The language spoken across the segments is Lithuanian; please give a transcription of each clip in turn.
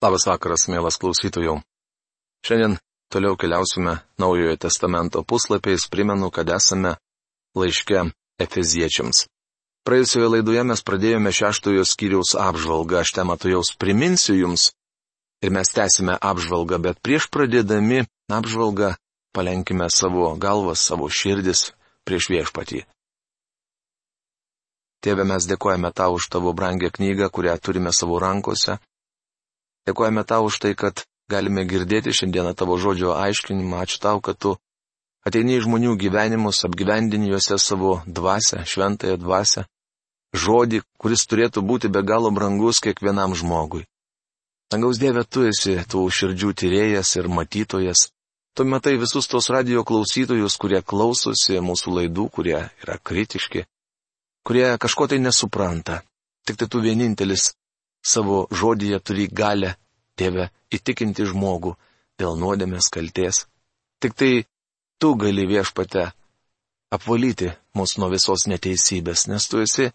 Labas vakaras, mielas klausytojų. Šiandien toliau keliausime Naujojo testamento puslapiais, primenu, kad esame laiške Efeziečiams. Praėjusioje laidoje mes pradėjome šeštojo skyriaus apžvalgą, aš temą to jaus priminsiu jums ir mes tęsime apžvalgą, bet prieš pradėdami apžvalgą palenkime savo galvas, savo širdis prieš viešpatį. Tėve, mes dėkojame tau už tavo brangę knygą, kurią turime savo rankose. Dėkojame tau už tai, kad galime girdėti šiandieną tavo žodžio aiškinimą. Ačiū tau, kad tu ateini į žmonių gyvenimus, apgyvendini juose savo dvasę, šventąją dvasę. Žodį, kuris turėtų būti be galo brangus kiekvienam žmogui. Dangaus Dieve, tu esi tų širdžių tyrėjas ir matytojas. Tu matai visus tos radio klausytojus, kurie klausosi mūsų laidų, kurie yra kritiški, kurie kažko tai nesupranta. Tik tai tu vienintelis savo žodyje turi galę, tėve, įtikinti žmogų dėl nuodėmės kalties. Tik tai tu gali viešpate apvalyti mus nuo visos neteisybės, nes tu esi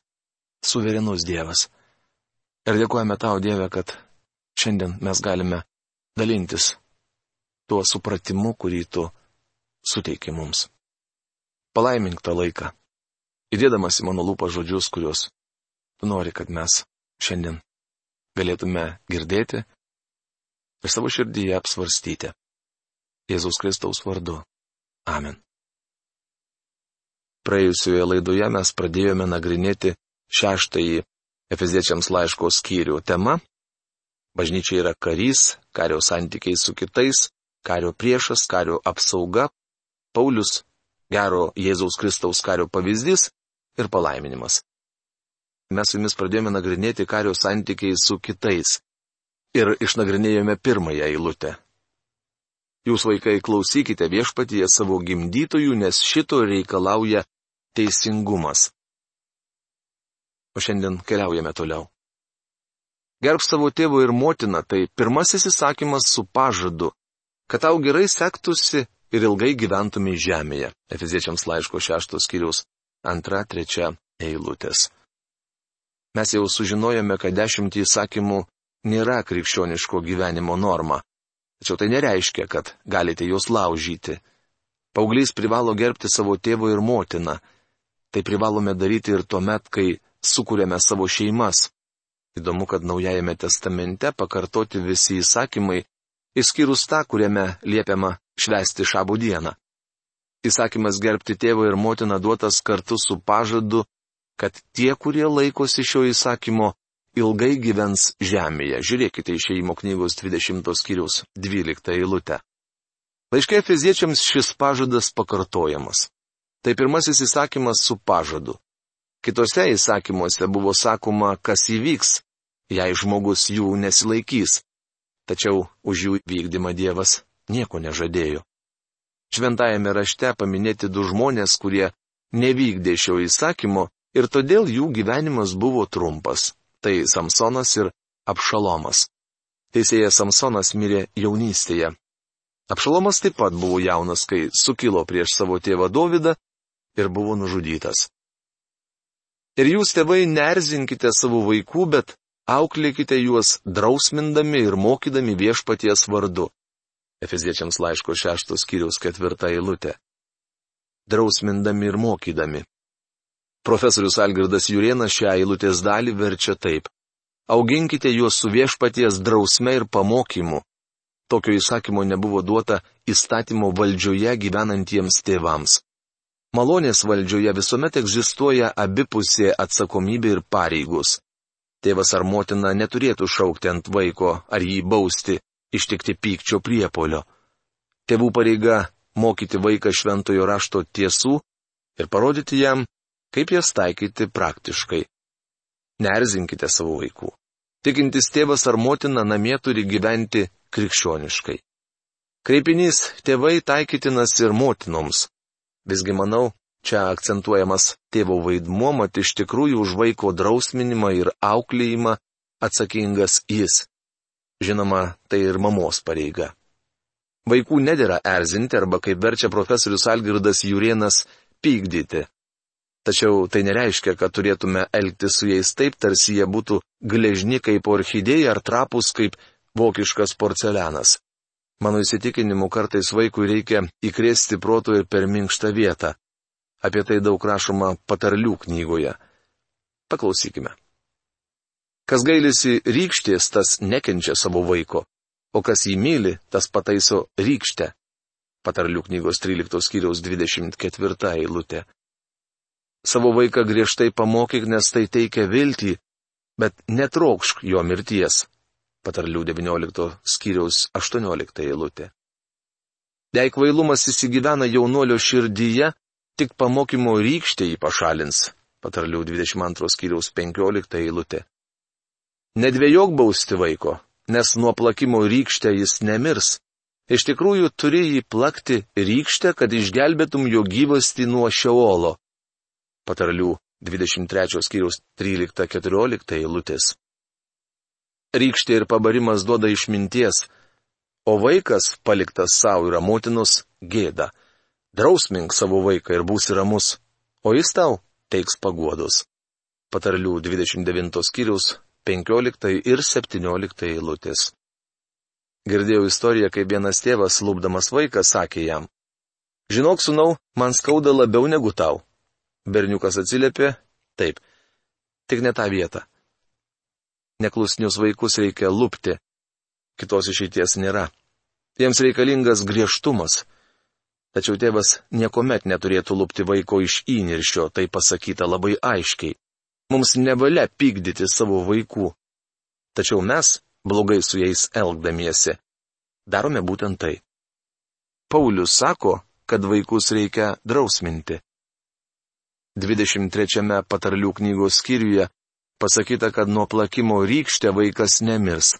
suverenus Dievas. Ir dėkojame tau, Dieve, kad šiandien mes galime dalintis tuo supratimu, kurį tu suteiki mums. Palaimink tą laiką, įdėdamas į mano lūpą žodžius, kuriuos tu nori, kad mes šiandien galėtume girdėti ir savo širdyje apsvarstyti. Jėzaus Kristaus vardu. Amen. Praėjusioje laidoje mes pradėjome nagrinėti šeštąjį Efeziečiams laiško skyrių tema - bažnyčia yra karys, kario santykiai su kitais, kario priešas, kario apsauga, Paulius, gero Jėzaus Kristaus kario pavyzdys ir palaiminimas mes su jumis pradėjome nagrinėti kario santykiai su kitais. Ir išnagrinėjome pirmąją eilutę. Jūs vaikai klausykite viešpatyje savo gimdytojų, nes šito reikalauja teisingumas. O šiandien keliaujame toliau. Gerb savo tėvų ir motiną, tai pirmasis įsakymas su pažadu, kad tau gerai sektųsi ir ilgai gyventumai žemėje. Efeziečiams laiško šeštos kiriaus antra, trečia eilutės. Mes jau sužinojome, kad dešimtį įsakymų nėra krikščioniško gyvenimo norma. Tačiau tai nereiškia, kad galite juos laužyti. Pauglys privalo gerbti savo tėvą ir motiną. Tai privalome daryti ir tuo met, kai sukūrėme savo šeimas. Įdomu, kad Naujajame testamente pakartoti visi įsakymai, išskyrus tą, kuriame liepiama švesti šabų dieną. Įsakymas gerbti tėvą ir motiną duotas kartu su pažadu kad tie, kurie laikosi šio įsakymo, ilgai gyvens žemėje. Žiūrėkite išeimo knygos 20 skyrius 12 eilutę. Laiškai fiziečiams šis pažadas pakartojamas. Tai pirmasis įsakymas su pažadu. Kitose įsakymuose buvo sakoma, kas įvyks, jei žmogus jų nesilaikys. Tačiau už jų vykdymą Dievas nieko nežadėjo. Šventajame rašte paminėti du žmonės, kurie nevykdė šio įsakymo ir todėl jų gyvenimas buvo trumpas - tai Samsonas ir Apšalomas. Teisėjas Samsonas mirė jaunystėje. Apšalomas taip pat buvo jaunas, kai sukilo prieš savo tėvą Dovydą ir buvo nužudytas. Ir jūs, tėvai, nerzinkite savo vaikų, bet auklėkite juos drausmindami ir mokydami viešpaties vardu. Efeziečiams laiško šeštos kiriaus ketvirtą eilutę. Drausmindami ir mokydami. Profesorius Algirdas Jurienas šią eilutės dalį verčia taip. Auginkite juos su viešpaties drausme ir pamokymu. Tokio įsakymo nebuvo duota įstatymo valdžioje gyvenantiems tėvams. Malonės valdžioje visuomet egzistuoja abipusė atsakomybė ir pareigus. Tėvas ar motina neturėtų šaukti ant vaiko ar jį bausti, ištikti pykčio priepolio. Tėvų pareiga mokyti vaiką šventojo rašto tiesų ir parodyti jam, kaip jas taikyti praktiškai. Nerzinkite savo vaikų. Tikintis tėvas ar motina namie turi gyventi krikščioniškai. Kreipinys tėvai taikytinas ir motinoms. Visgi manau, čia akcentuojamas tėvo vaidmuo, mat iš tikrųjų už vaiko drausminimą ir auklėjimą atsakingas jis. Žinoma, tai ir mamos pareiga. Vaikų nedėra erzinti arba, kaip verčia profesorius Algirdas Jurienas, pykdyti. Tačiau tai nereiškia, kad turėtume elgtis su jais taip, tarsi jie būtų gležni kaip orchidėja ar trapus kaip vokiškas porcelianas. Mano įsitikinimu kartais vaikui reikia įkrėsti protų ir per minkštą vietą. Apie tai daug rašoma patarlių knygoje. Paklausykime. Kas gailisi rykštės, tas nekenčia savo vaiko, o kas jį myli, tas pataiso rykštę. Patarlių knygos 13 skyriaus 24 eilutė. Savo vaiką griežtai pamokyk, nes tai teikia viltį, bet netraukšk jo mirties patarlių 19 skyriaus 18 eilutė. Jei kvailumas įsigyvena jaunuolio širdyje, tik pamokymo rykštė jį pašalins. Patarlių 22 skyriaus 15 eilutė. Nedvėjok bausti vaiko, nes nuo plakimo rykštę jis nemirs. Iš tikrųjų turi jį plakti rykštę, kad išgelbėtum jo gyvastį nuo šeolo. Patarlių 23 skyriaus 13-14 eilutės rykštė ir pabarimas duoda išminties, o vaikas paliktas savo yra motinos gėda. Drausmink savo vaiką ir būsi ramus, o jis tau teiks paguodos. Patarlių 29 skyrius 15 ir 17 eilutės. Girdėjau istoriją, kai vienas tėvas, lūpdamas vaiką, sakė jam, Žinok, sunau, man skauda labiau negu tau. Berniukas atsiliepė, taip, tik ne tą vietą. Neklusnius vaikus reikia lūpti. Kitos išeities nėra. Jiems reikalingas griežtumas. Tačiau tėvas niekuomet neturėtų lūpti vaiko iš įniršio, tai pasakyta labai aiškiai. Mums nevalia pykdyti savo vaikų. Tačiau mes, blogai su jais elgdamiesi, darome būtent tai. Paulius sako, kad vaikus reikia drausminti. 23 patarlių knygos skyriuje pasakyta, kad nuo plakimo rykštė vaikas nemirs.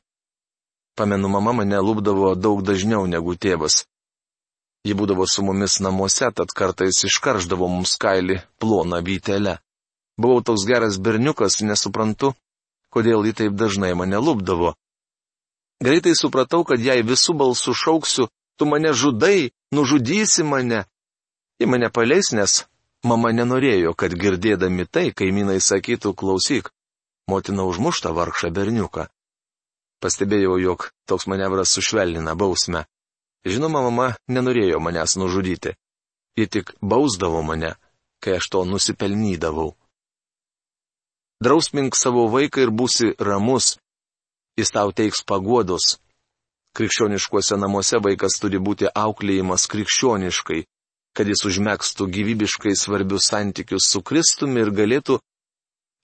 Pamenu, mama mane lūpdavo daug dažniau negu tėvas. Ji būdavo su mumis namuose, tad kartais iškarždavo mums kailį ploną vytelę. Buvau toks geras berniukas, nesuprantu, kodėl ji taip dažnai mane lūpdavo. Greitai supratau, kad jei visų balsų šauksiu, tu mane žudai, nužudysi mane. Ji mane paleis, nes mama nenorėjo, kad girdėdami tai kaimynai sakytų klausyk, motina užmušta vargšą berniuką. Pastebėjau, jog toks manevras sušvelnina bausmę. Žinoma, mama nenorėjo manęs nužudyti. Ji tik bausdavo mane, kai aš to nusipelnydavau. Drausmink savo vaiką ir būsi ramus. Jis tau teiks paguodos. Krikščioniškuose namuose vaikas turi būti auklėjimas krikščioniškai, kad jis užmėgstų gyvybiškai svarbius santykius su Kristumi ir galėtų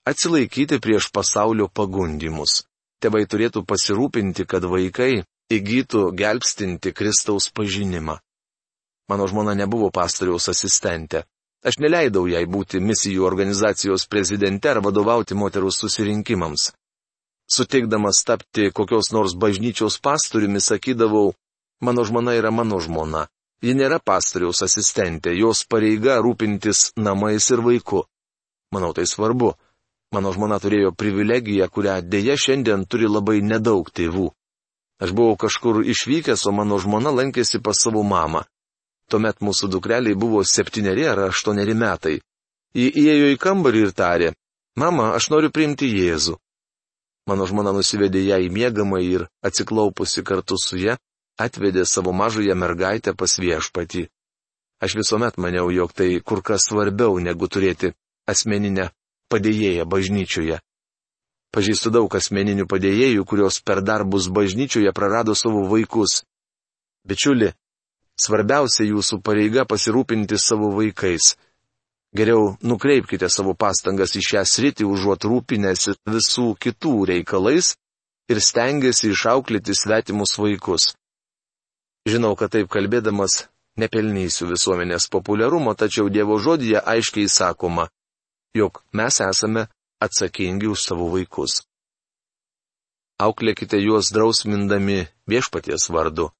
atsilaikyti prieš pasaulio pagundimus. Tėvai turėtų pasirūpinti, kad vaikai įgytų gelbstinti Kristaus pažinimą. Mano žmona nebuvo pastoriaus asistentė. Aš neleidau jai būti misijų organizacijos prezidente ar vadovauti moterų susirinkimams. Suteikdamas tapti kokios nors bažnyčios pastoriumi, sakydavau, mano žmona yra mano žmona. Ji nėra pastoriaus asistentė, jos pareiga rūpintis namais ir vaiku. Manau tai svarbu. Mano žmona turėjo privilegiją, kurią dėja šiandien turi labai nedaug tėvų. Aš buvau kažkur išvykęs, o mano žmona lankėsi pas savo mamą. Tuomet mūsų dukreliai buvo septyneri ar aštuoneri metai. Ji įėjo į kambarį ir tarė, mama, aš noriu priimti Jėzų. Mano žmona nusivedė ją į mėgamą ir, atsiklaupusi kartu su ją, atvedė savo mažąją mergaitę pas viešpatį. Aš visuomet maniau, jog tai kur kas svarbiau negu turėti asmeninę padėjėja bažnyčioje. Pažįstu daug asmeninių padėjėjų, kurios per darbus bažnyčioje prarado savo vaikus. Bičiuli, svarbiausia jūsų pareiga pasirūpinti savo vaikais. Geriau nukreipkite savo pastangas į šią sritį, užuot rūpinęsi visų kitų reikalais ir stengiasi išauklėti svetimus vaikus. Žinau, kad taip kalbėdamas nepelnysiu visuomenės populiarumo, tačiau Dievo žodėje aiškiai sakoma, jog mes esame atsakingi už savo vaikus. Auklėkite juos drausmindami viešpaties vardu.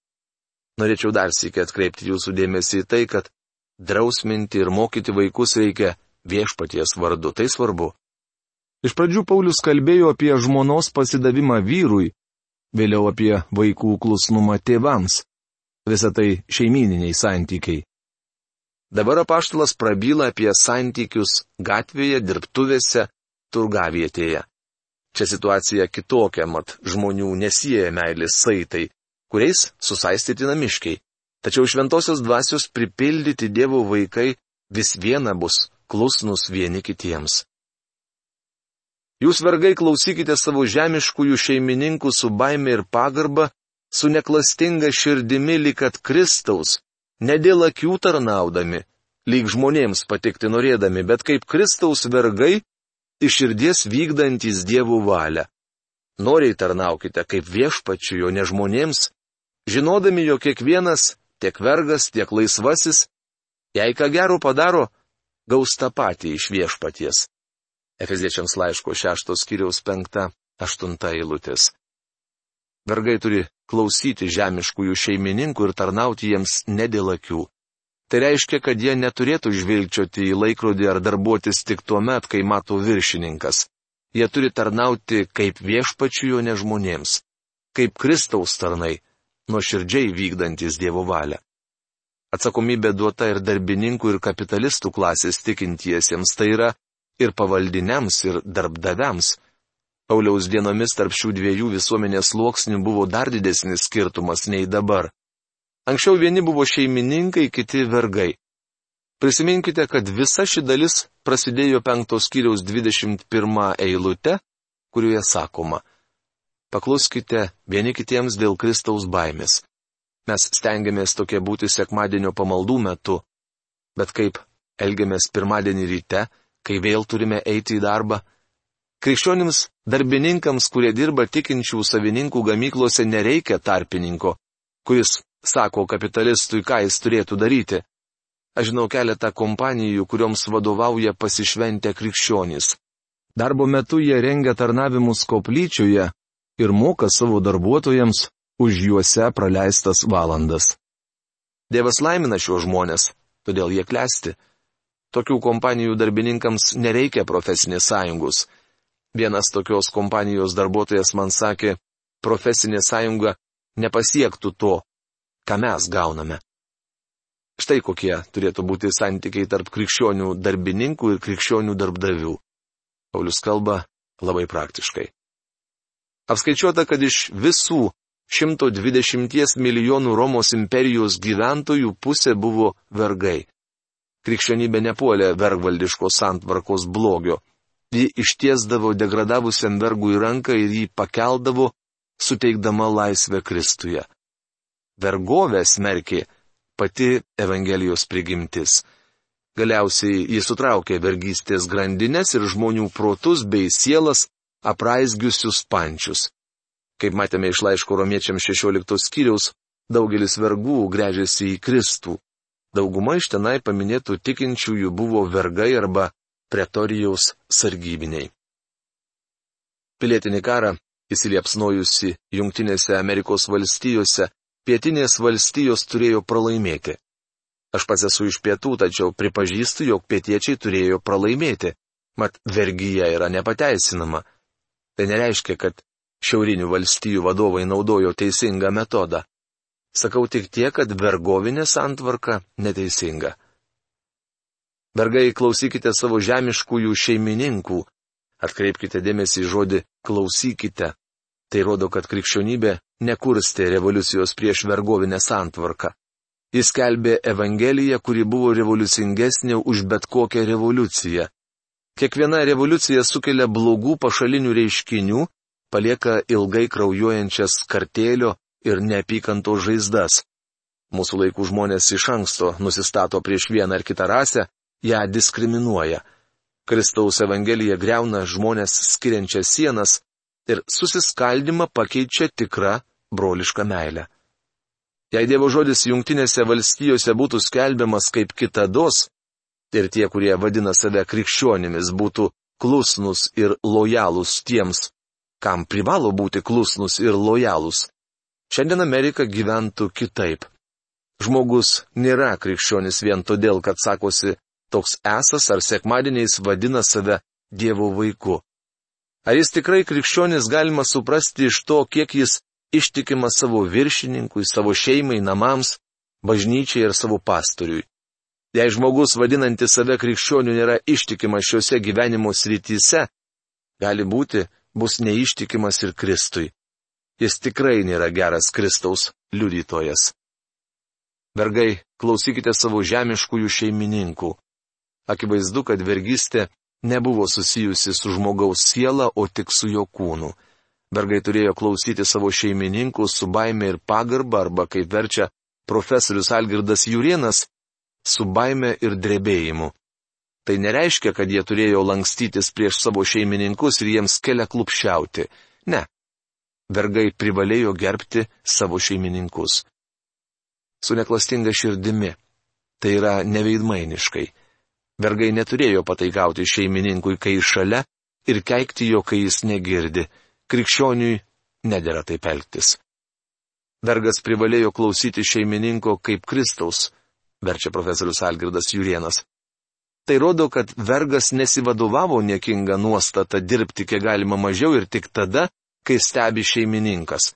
Norėčiau dar sėkiai atkreipti jūsų dėmesį į tai, kad drausminti ir mokyti vaikus reikia viešpaties vardu. Tai svarbu. Iš pradžių Paulius kalbėjo apie žmonos pasidavimą vyrui, vėliau apie vaikų klusnumą tėvams. Visą tai šeimininiai santykiai. Dabar apaštalas prabyla apie santykius gatvėje, dirbtuvėse, turgavietėje. Čia situacija kitokia, mat žmonių nesieja meilės saitai, kuriais susaistyti namiškiai. Tačiau šventosios dvasios pripildyti Dievo vaikai vis viena bus klusnus vieni kitiems. Jūs vergai klausykite savo žemiškųjų šeimininkų su baime ir pagarba, su neklastinga širdimi likat Kristaus, ne dėl akių tarnaudami, lyg žmonėms patikti norėdami, bet kaip Kristaus vergai iš širdies vykdantis dievų valią. Noriai tarnaukite kaip viešpačiu, jo ne žmonėms, žinodami, jog kiekvienas, tiek vergas, tiek laisvasis, jei ką gero padaro, gaus tą patį iš viešpaties. Efeziečiams laiško šeštos kiriaus penkta, aštunta eilutės. Vergai turi klausyti žemiškųjų šeimininkų ir tarnauti jiems ne dėl akių. Tai reiškia, kad jie neturėtų žvilgčioti į laikrodį ar darbuotis tik tuo met, kai mato viršininkas. Jie turi tarnauti kaip viešpačių jo ne žmonėms, kaip Kristaus tarnai, nuoširdžiai vykdantis Dievo valią. Atsakomybė duota ir darbininkų, ir kapitalistų klasės tikintiesiems, tai yra ir pavaldiniams, ir darbdaviams. Pauliaus dienomis tarp šių dviejų visuomenės sluoksnių buvo dar didesnis skirtumas nei dabar. Anksčiau vieni buvo šeimininkai, kiti vergai. Prisiminkite, kad visa ši dalis prasidėjo penktos kiriaus 21 eilute, kurioje sakoma - Pakluskite vieni kitiems dėl Kristaus baimės. Mes stengiamės tokie būti sekmadienio pamaldų metu, bet kaip elgiamės pirmadienį ryte, kai vėl turime eiti į darbą? Krikščionims darbininkams, kurie dirba tikinčių savininkų gamyklose, nereikia tarpininko, kuris sako kapitalistui, ką jis turėtų daryti. Aš žinau keletą kompanijų, kurioms vadovauja pasišventę krikščionys. Darbo metu jie rengia tarnavimus koplyčioje ir moka savo darbuotojams už juose praleistas valandas. Dievas laimina šiuos žmonės, todėl jie klesti. Tokių kompanijų darbininkams nereikia profesinės sąjungos. Vienas tokios kompanijos darbuotojas man sakė, profesinė sąjunga nepasiektų to, ką mes gauname. Štai kokie turėtų būti santykiai tarp krikščionių darbininkų ir krikščionių darbdavių. Paulius kalba labai praktiškai. Apskaičiuota, kad iš visų 120 milijonų Romos imperijos gyventojų pusė buvo vergai. Krikščionybė nepuolė vergvaldiškos santvarkos blogio. Ji ištiesdavo degradavusiam vergui ranką ir jį pakeldavo, suteikdama laisvę Kristuje vergovę smerkė pati Evangelijos prigimtis. Galiausiai jis sutraukė vergystės grandinės ir žmonių protus bei sielas apraizgiusius pančius. Kaip matėme iš laiško romiečiam 16 skyriaus, daugelis vergų grežiasi į Kristų. Dauguma iš tenai paminėtų tikinčiųjų buvo vergai arba pretorijaus sargybiniai. Pilietinį karą įsiliepsnojusi Junktinėse Amerikos valstijose pietinės valstijos turėjo pralaimėti. Aš pats esu iš pietų, tačiau pripažįstu, jog pietiečiai turėjo pralaimėti, mat vergyja yra nepateisinama. Tai nereiškia, kad šiaurinių valstijų vadovai naudojo teisingą metodą. Sakau tik tiek, kad vergovinė santvarka neteisinga. Vergai klausykite savo žemiškųjų šeimininkų, atkreipkite dėmesį į žodį klausykite. Tai rodo, kad krikščionybė nekurstė revoliucijos prieš vergovinę santvarką. Jis kelbė Evangeliją, kuri buvo revoliucingesnė už bet kokią revoliuciją. Kiekviena revoliucija sukelia blogų pašalinių reiškinių, palieka ilgai kraujuojančias kartėlio ir neapykanto žaizdas. Mūsų laikų žmonės iš anksto nusistato prieš vieną ar kitą rasę, ją diskriminuoja. Kristaus Evangelija greuna žmonės skiriančias sienas, ir susiskaldimą pakeičia tikra broliška meilė. Jei Dievo žodis jungtinėse valstijose būtų skelbiamas kaip kitados, ir tie, kurie vadina save krikščionimis, būtų klusnus ir lojalūs tiems, kam privalo būti klusnus ir lojalūs, šiandien Amerika gyventų kitaip. Žmogus nėra krikščionis vien todėl, kad sakosi toks esas ar sekmadieniais vadina save Dievo vaiku. Ar jis tikrai krikščionis galima suprasti iš to, kiek jis ištikima savo viršininkui, savo šeimai, namams, bažnyčiai ir savo pastoriui. Jei žmogus vadinantis save krikščioniu nėra ištikimas šiuose gyvenimo srityse, gali būti, bus neištikimas ir Kristui. Jis tikrai nėra geras Kristaus liudytojas. Vergai, klausykite savo žemiškųjų šeimininkų. Akivaizdu, kad vergystė nebuvo susijusi su žmogaus siela, o tik su jo kūnu. Vergai turėjo klausyti savo šeimininkų su baime ir pagarba, arba, kaip verčia profesorius Algirdas Jurienas, su baime ir drebėjimu. Tai nereiškia, kad jie turėjo lankstytis prieš savo šeimininkus ir jiems kelia klupščiauti. Ne. Vergai privalėjo gerbti savo šeimininkus. Su neklastinga širdimi. Tai yra neveidmainiškai. Vergai neturėjo pataikauti šeimininkui, kai šalia, ir keikti jo, kai jis negirdi krikščioniui nedėra taip elgtis. Vergas privalėjo klausyti šeimininko kaip Kristaus, verčia profesorius Algirdas Jurienas. Tai rodo, kad vergas nesivadovavo niekinga nuostata dirbti kiek galima mažiau ir tik tada, kai stebi šeimininkas.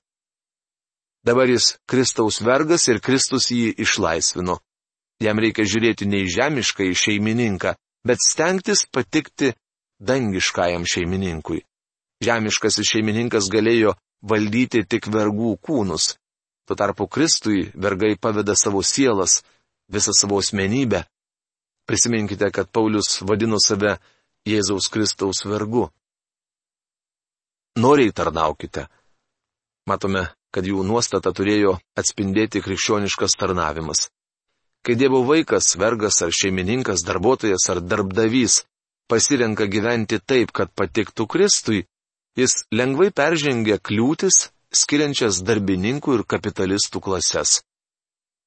Dabar jis Kristaus vergas ir Kristus jį išlaisvino. Jam reikia žiūrėti ne į žemišką į šeimininką, bet stengtis patikti dangiškajam šeimininkui. Žemiškasis šeimininkas galėjo valdyti tik vergų kūnus. Tuo tarpu Kristui vergai paveda savo sielas, visą savo asmenybę. Prisiminkite, kad Paulius vadino save Jėzaus Kristaus vergu. Noriai tarnaukite. Matome, kad jų nuostata turėjo atspindėti krikščioniškas tarnavimas. Kai Dievo vaikas, vergas ar šeimininkas, darbuotojas ar darbdavys pasirenka gyventi taip, kad patiktų Kristui, Jis lengvai peržengia kliūtis, skiriančias darbininkų ir kapitalistų klases.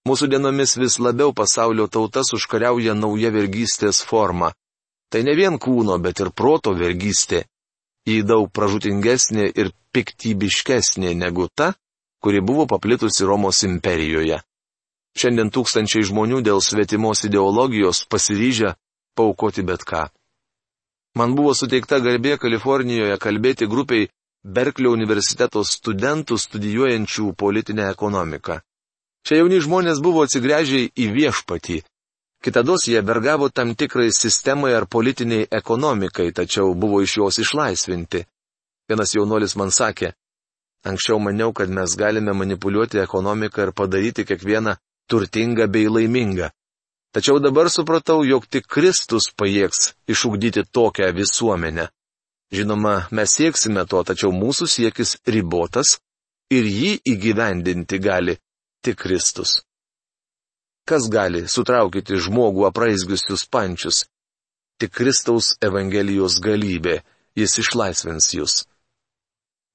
Mūsų dienomis vis labiau pasaulio tautas užkariauja nauja vergystės forma. Tai ne vien kūno, bet ir proto vergystė. Ji daug pražutingesnė ir piktybiškesnė negu ta, kuri buvo paplitusi Romos imperijoje. Šiandien tūkstančiai žmonių dėl svetimos ideologijos pasiryžę paukoti bet ką. Man buvo suteikta garbė Kalifornijoje kalbėti grupiai Berklio universiteto studentų studijuojančių politinę ekonomiką. Čia jauni žmonės buvo atsigręžę į viešpatį. Kitados jie vergavo tam tikrai sistemai ar politiniai ekonomikai, tačiau buvo iš jos išlaisvinti. Vienas jaunuolis man sakė, anksčiau maniau, kad mes galime manipuliuoti ekonomiką ir padaryti kiekvieną turtingą bei laimingą. Tačiau dabar supratau, jog tik Kristus pajėgs išugdyti tokią visuomenę. Žinoma, mes sieksime to, tačiau mūsų siekis ribotas ir jį įgyvendinti gali tik Kristus. Kas gali sutraukyti žmogų apraizgiusius pančius? Tik Kristaus Evangelijos galybė, jis išlaisvins jūs.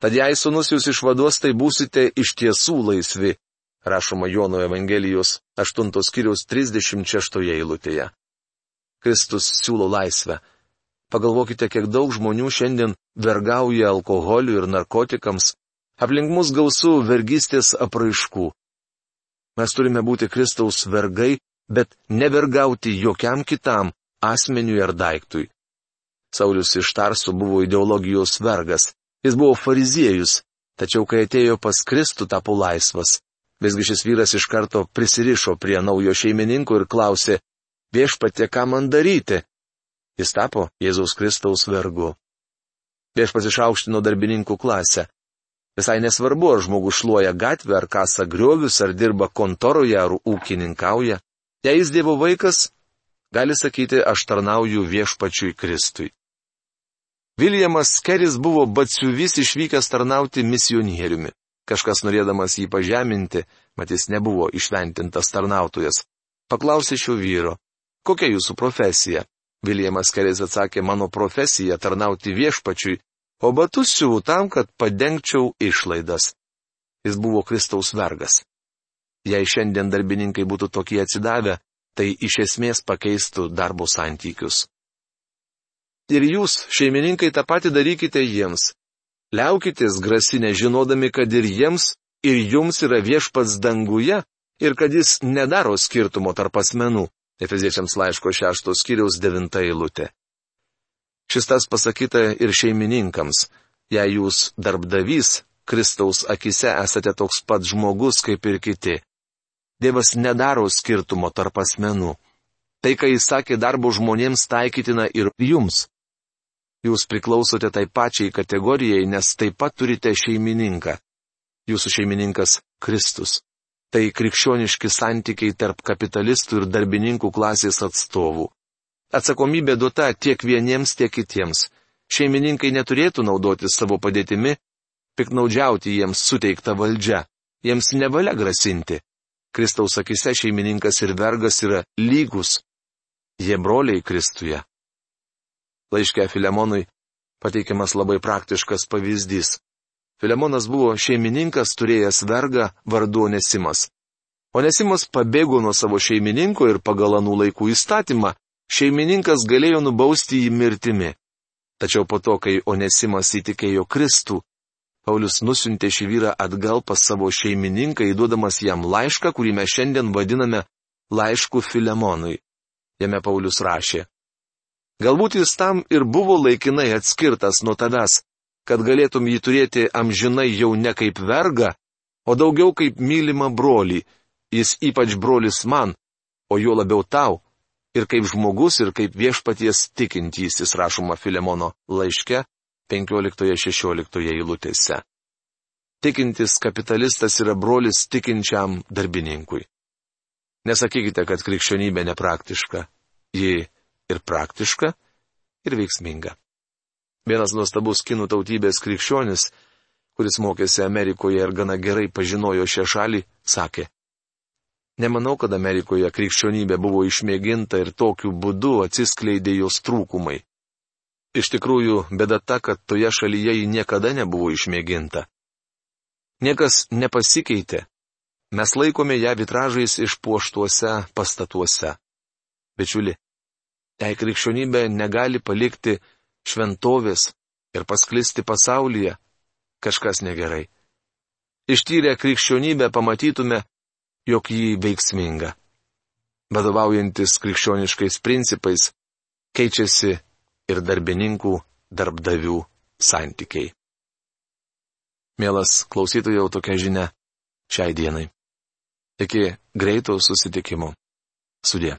Tad jei sunus jūs išvaduos, tai būsite iš tiesų laisvi rašoma Jono Evangelijos 8 skyriaus 36 eilutėje. Kristus siūlo laisvę. Pagalvokite, kiek daug žmonių šiandien vergauja alkoholiu ir narkotikams, aplink mus gausų vergystės apraiškų. Mes turime būti Kristaus vergai, bet nevergauti jokiam kitam asmeniui ar daiktui. Saulis iš Tarso buvo ideologijos vergas, jis buvo fariziejus, tačiau kai atėjo pas Kristų tapo laisvas. Visgi šis vyras iš karto prisirišo prie naujo šeimininko ir klausė, viešpatė, ką man daryti? Jis tapo Jėzaus Kristaus vergu. Viešpats išaukštino darbininkų klasę. Visai nesvarbu, ar žmogus šluoja gatvę, ar kasa griovius, ar dirba kontoroje, ar ūkininkauja. Jei jis Dievo vaikas, gali sakyti, aš tarnauju viešpačiui Kristui. Viljamas Keris buvo batsiuvys išvykęs tarnauti misionieriumi. Kažkas norėdamas jį pažeminti, matys nebuvo išventintas tarnautojas. Paklausė šio vyro, kokia jūsų profesija? Viljamas Keris atsakė, mano profesija tarnauti viešpačiui, o batus siūlau tam, kad padengčiau išlaidas. Jis buvo Kristaus vergas. Jei šiandien darbininkai būtų tokie atsidavę, tai iš esmės pakeistų darbo santykius. Ir jūs, šeimininkai, tą patį darykite jiems. Liaukitės grasinę žinodami, kad ir jiems, ir jums yra viešpats danguje, ir kad jis nedaro skirtumo tarp asmenų. Efeziečiams laiško šeštos skyriaus devinta eilutė. Šis tas pasakyta ir šeimininkams, jei jūs darbdavys, Kristaus akise esate toks pat žmogus kaip ir kiti. Dievas nedaro skirtumo tarp asmenų. Tai, ką jis sakė darbo žmonėms, taikytina ir jums. Jūs priklausote tai pačiai kategorijai, nes taip pat turite šeimininką. Jūsų šeimininkas Kristus. Tai krikščioniški santykiai tarp kapitalistų ir darbininkų klasės atstovų. Atsakomybė duota tiek vieniems, tiek kitiems. Šeimininkai neturėtų naudoti savo padėtimi, piknaudžiauti jiems suteiktą valdžią. Jiems nevalia grasinti. Kristaus akise šeimininkas ir vergas yra lygus. Jie broliai Kristuje. Laiške Filemonui pateikiamas labai praktiškas pavyzdys. Filemonas buvo šeimininkas turėjęs vergą vardu Onesimas. Onesimas pabėgo nuo savo šeimininko ir pagal anų laikų įstatymą šeimininkas galėjo nubausti jį mirtimi. Tačiau po to, kai Onesimas įtikėjo Kristų, Paulius nusintė šį vyrą atgal pas savo šeimininką, įduodamas jam laišką, kurį mes šiandien vadiname laišku Filemonui. Jame Paulius rašė. Galbūt jis tam ir buvo laikinai atskirtas nuo tavęs, kad galėtum jį turėti amžinai jau ne kaip vergą, o daugiau kaip mylimą brolį, jis ypač brolis man, o jo labiau tau, ir kaip žmogus, ir kaip viešpaties tikintysis rašoma Filemono laiške, 15-16 eilutėse. Tikintis kapitalistas yra brolis tikinčiam darbininkui. Nesakykite, kad krikščionybė nepraktiška. Ji ir praktiška, ir veiksminga. Vienas nuostabus kinų tautybės krikščionis, kuris mokėsi Amerikoje ir gana gerai pažinojo šią šalį, sakė, Nemanau, kad Amerikoje krikščionybė buvo išmėginta ir tokiu būdu atsiskleidė jos trūkumai. Iš tikrųjų, bėda ta, kad toje šalyje ji niekada nebuvo išmėginta. Niekas nepasikeitė. Mes laikome ją vitražais išpuoštuose pastatuose. Bičiuli, jei krikščionybė negali palikti šventovės ir pasklisti pasaulyje, kažkas negerai. Ištyrę krikščionybę pamatytume, jog jį veiksminga. Vadovaujantis krikščioniškais principais, keičiasi ir darbininkų darbdavių santykiai. Mielas klausytojau tokia žinia šiai dienai. Iki greito susitikimo. Sudė.